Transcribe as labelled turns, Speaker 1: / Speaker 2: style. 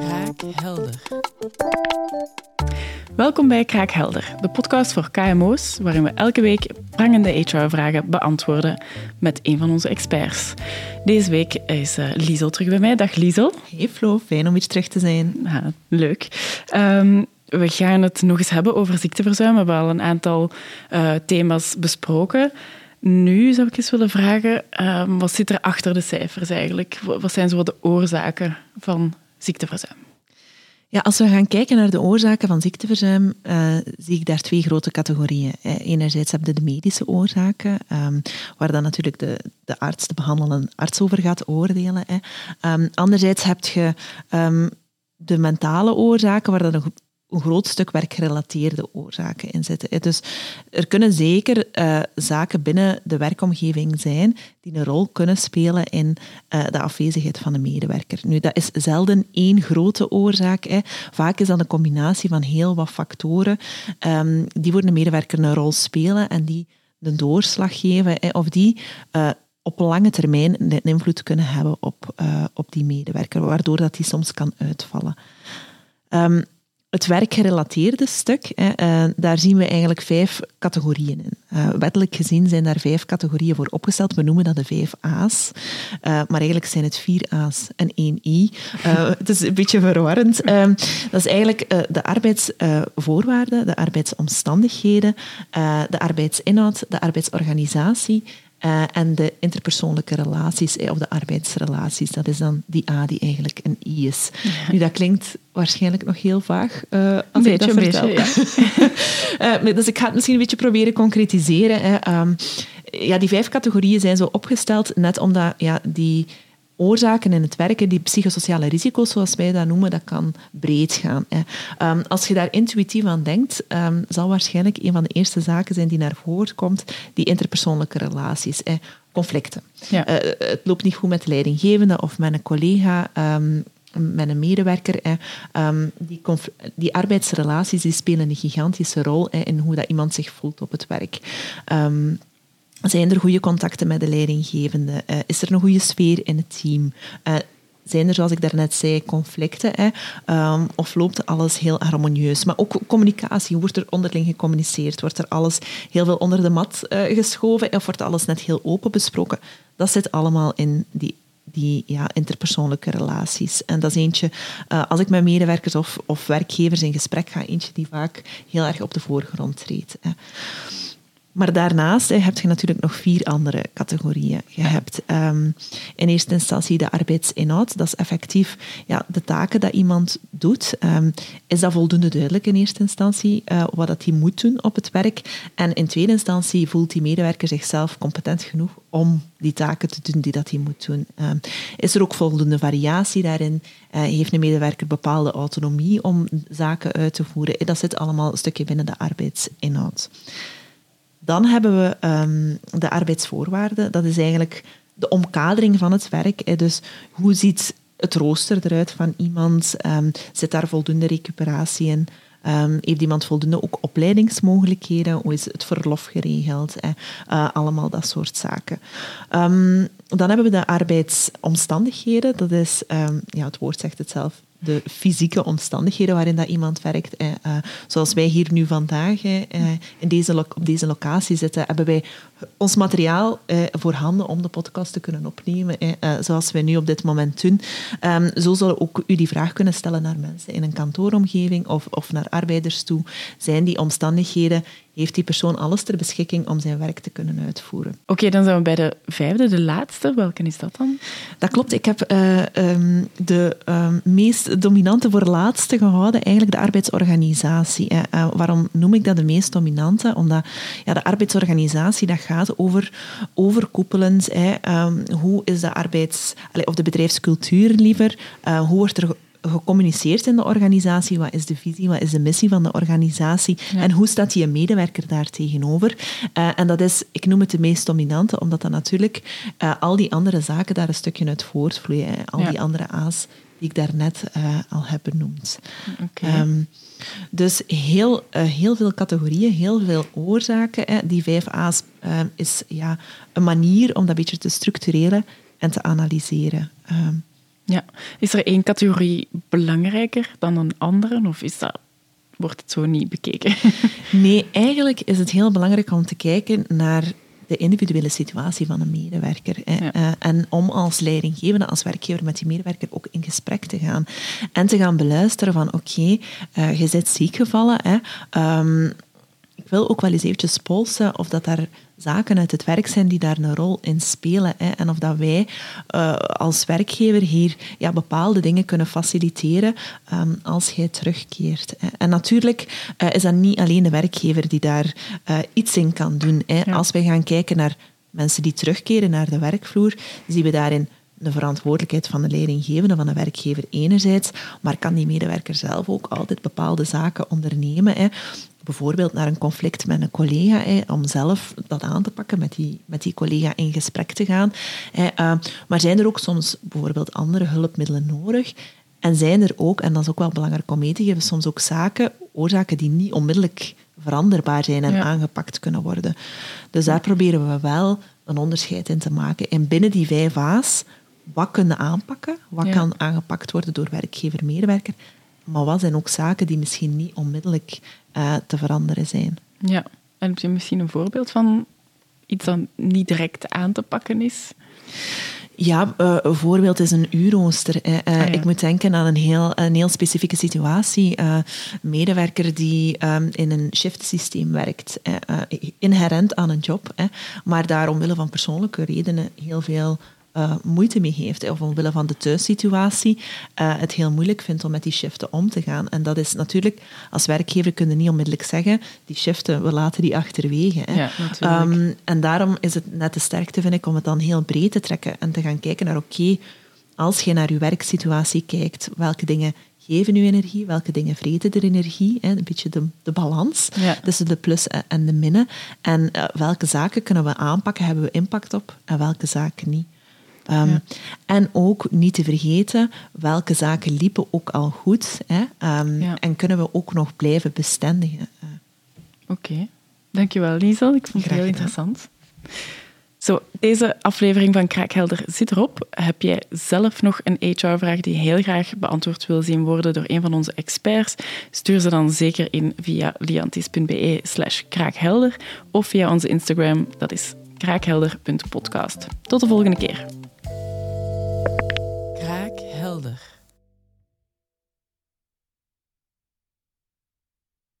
Speaker 1: Kraakhelder. Welkom bij Kraakhelder, de podcast voor KMO's, waarin we elke week prangende HR-vragen beantwoorden met een van onze experts. Deze week is uh, Liesel terug bij mij. Dag Liesel.
Speaker 2: Hey Flo, fijn om hier terug te zijn.
Speaker 1: Ja, leuk. Um, we gaan het nog eens hebben over ziekteverzuim. We hebben al een aantal uh, thema's besproken. Nu zou ik eens willen vragen, um, wat zit er achter de cijfers eigenlijk? Wat zijn zo de oorzaken van ziekteverzuim?
Speaker 2: Ja, als we gaan kijken naar de oorzaken van ziekteverzuim, uh, zie ik daar twee grote categorieën. Enerzijds heb je de medische oorzaken, um, waar dan natuurlijk de, de arts, de behandelende arts over gaat oordelen. Um, anderzijds heb je um, de mentale oorzaken, waar dan nog een groot stuk werkgerelateerde oorzaken in zitten. Dus er kunnen zeker uh, zaken binnen de werkomgeving zijn die een rol kunnen spelen in uh, de afwezigheid van de medewerker. Nu, dat is zelden één grote oorzaak. Hè. Vaak is dat een combinatie van heel wat factoren um, die voor de medewerker een rol spelen en die de doorslag geven hè, of die uh, op lange termijn een invloed kunnen hebben op, op die medewerker, waardoor dat die soms kan uitvallen. Um, het werkgerelateerde stuk, hè, uh, daar zien we eigenlijk vijf categorieën in. Uh, wettelijk gezien zijn daar vijf categorieën voor opgesteld. We noemen dat de vijf A's. Uh, maar eigenlijk zijn het vier A's en één I. het is een beetje verwarrend. dat is eigenlijk de arbeidsvoorwaarden, de arbeidsomstandigheden, de arbeidsinhoud, de arbeidsorganisatie uh, en de interpersoonlijke relaties, of de arbeidsrelaties, dat is dan die A die eigenlijk een I is. Ja. Nu, dat klinkt waarschijnlijk nog heel vaag uh, als ik
Speaker 1: beetje,
Speaker 2: dat vertel.
Speaker 1: Beetje,
Speaker 2: ja. uh, dus ik ga het misschien een beetje proberen concretiseren. Hè. Um, ja, die vijf categorieën zijn zo opgesteld net omdat ja, die oorzaken in het werken, die psychosociale risico's, zoals wij dat noemen, dat kan breed gaan. Hè. Um, als je daar intuïtief aan denkt, um, zal waarschijnlijk een van de eerste zaken zijn die naar voren komt, die interpersoonlijke relaties. Hè. Conflicten.
Speaker 1: Ja.
Speaker 2: Uh, het loopt niet goed met de leidinggevende of met een collega. Um, met een medewerker. Hè. Um, die, die, arbeidsrelaties die spelen een gigantische rol hè, in hoe dat iemand zich voelt op het werk. Um, zijn er goede contacten met de leidinggevende? Uh, is er een goede sfeer in het team? Uh, zijn er, zoals ik daarnet zei, conflicten? Hè? Um, of loopt alles heel harmonieus? Maar ook communicatie. Wordt er onderling gecommuniceerd? Wordt er alles heel veel onder de mat uh, geschoven? Of wordt alles net heel open besproken? Dat zit allemaal in die die ja, interpersoonlijke relaties. En dat is eentje, als ik met medewerkers of, of werkgevers in gesprek ga, eentje die vaak heel erg op de voorgrond treedt. Maar daarnaast heb je natuurlijk nog vier andere categorieën. Je hebt um, in eerste instantie de arbeidsinhoud. Dat is effectief ja, de taken dat iemand doet. Um, is dat voldoende duidelijk in eerste instantie uh, wat dat hij moet doen op het werk? En in tweede instantie voelt die medewerker zichzelf competent genoeg om die taken te doen die dat hij moet doen. Um, is er ook voldoende variatie daarin? Uh, heeft een medewerker bepaalde autonomie om zaken uit te voeren? Dat zit allemaal een stukje binnen de arbeidsinhoud. Dan hebben we um, de arbeidsvoorwaarden. Dat is eigenlijk de omkadering van het werk. Dus hoe ziet het rooster eruit van iemand? Um, zit daar voldoende recuperatie in? Um, heeft iemand voldoende ook opleidingsmogelijkheden? Hoe is het verlof geregeld? Uh, allemaal dat soort zaken. Dan hebben we de arbeidsomstandigheden. Dat is, ja, het woord zegt het zelf, de fysieke omstandigheden waarin dat iemand werkt. Eh, zoals wij hier nu vandaag eh, in deze op deze locatie zitten, hebben wij ons materiaal eh, voorhanden om de podcast te kunnen opnemen, eh, zoals wij nu op dit moment doen. Um, zo zullen ook u die vraag kunnen stellen naar mensen in een kantooromgeving of, of naar arbeiders toe. Zijn die omstandigheden heeft die persoon alles ter beschikking om zijn werk te kunnen uitvoeren.
Speaker 1: Oké, okay, dan zijn we bij de vijfde, de laatste. Welke is dat dan?
Speaker 2: Dat klopt. Ik heb uh, um, de um, meest dominante voor laatste gehouden, eigenlijk de arbeidsorganisatie. Uh, uh, waarom noem ik dat de meest dominante? Omdat ja, de arbeidsorganisatie dat gaat over overkoepelend. Um, hoe is de arbeids... of de bedrijfscultuur liever? hoe wordt er gecommuniceerd in de organisatie? Wat is de visie, wat is de missie van de organisatie? Ja. En hoe staat die medewerker daar tegenover? Uh, en dat is, ik noem het de meest dominante, omdat dan natuurlijk uh, al die andere zaken daar een stukje uit voortvloeien. Al ja. die andere A's die ik daarnet uh, al heb benoemd.
Speaker 1: Okay. Um,
Speaker 2: dus heel, heel veel categorieën, heel veel oorzaken. Hè. Die vijf A's is ja, een manier om dat een beetje te structureren en te analyseren. Um,
Speaker 1: Ja. Is er één categorie belangrijker dan een andere? Of is dat, wordt het zo niet bekeken?
Speaker 2: Nee, eigenlijk is het heel belangrijk om te kijken naar de individuele situatie van een medewerker. Uh, en om als leidinggevende, als werkgever met die medewerker ook in gesprek te gaan. En te gaan beluisteren van oké, okay, uh, je bent ziek gevallen. Hè. Um, ik wil ook wel eens eventjes polsen of dat daar zaken uit het werk zijn die daar een rol in spelen. Hè. En of dat wij uh, als werkgever hier ja, bepaalde dingen kunnen faciliteren um, als jij terugkeert. Hè. En natuurlijk uh, is dat niet alleen de werkgever die daar uh, iets in kan doen. Hè. Ja. Als wij gaan kijken naar mensen die terugkeren naar de werkvloer, zien we daarin de verantwoordelijkheid van de leidinggevende, van de werkgever enerzijds, maar kan die medewerker zelf ook altijd bepaalde zaken ondernemen. Hè bijvoorbeeld naar een conflict met een collega, hè, om zelf dat aan te pakken, met die, met die collega in gesprek te gaan. Hè, uh, maar zijn er ook soms bijvoorbeeld andere hulpmiddelen nodig? En zijn er ook, en dat is ook wel belangrijk om mee te geven, soms ook zaken, oorzaken die niet onmiddellijk veranderbaar zijn en ja. aangepakt kunnen worden. Dus daar proberen we wel een onderscheid in te maken. En binnen die vijf A's, wat kunnen aanpakken? Wat ja. kan aangepakt worden door werkgever-medewerker? Maar wat zijn ook zaken die misschien niet onmiddellijk uh, te veranderen zijn?
Speaker 1: Ja, en heb je misschien een voorbeeld van iets dat niet direct aan te pakken is?
Speaker 2: Ja, uh, een voorbeeld is een uurrooster. Uh, ah, ja. Ik moet denken aan een heel, een heel specifieke situatie. Uh, een medewerker die um, in een shiftsysteem werkt, inherent aan een job, maar daar omwille van persoonlijke redenen heel veel uh, moeite mee heeft, of omwille van de thuissituatie, uh, het heel moeilijk vindt om met die shiften om te gaan. En dat is natuurlijk, als werkgever kunnen niet onmiddellijk zeggen, die shiften, we laten die achterwege. Hè.
Speaker 1: Ja,
Speaker 2: um, en daarom is het net de sterkte, vind ik, om het dan heel breed te trekken en te gaan kijken naar, oké, okay, als je naar je werksituatie kijkt, welke dingen geven u energie, welke dingen vreten er energie, hè, een beetje de, de balans
Speaker 1: ja.
Speaker 2: tussen de plus en de minnen. En uh, welke zaken kunnen we aanpakken, hebben we impact op, en welke zaken niet. Um, ja. En ook niet te vergeten, welke zaken liepen ook al goed hè, um, ja. en kunnen we ook nog blijven bestendigen.
Speaker 1: Oké, okay. dankjewel Liesel. Ik vond het heel interessant. Zo, deze aflevering van Kraakhelder zit erop. Heb jij zelf nog een HR-vraag die heel graag beantwoord wil zien worden door een van onze experts? Stuur ze dan zeker in via liantis.be slash kraakhelder of via onze Instagram, dat is kraakhelder.podcast. Tot de volgende keer.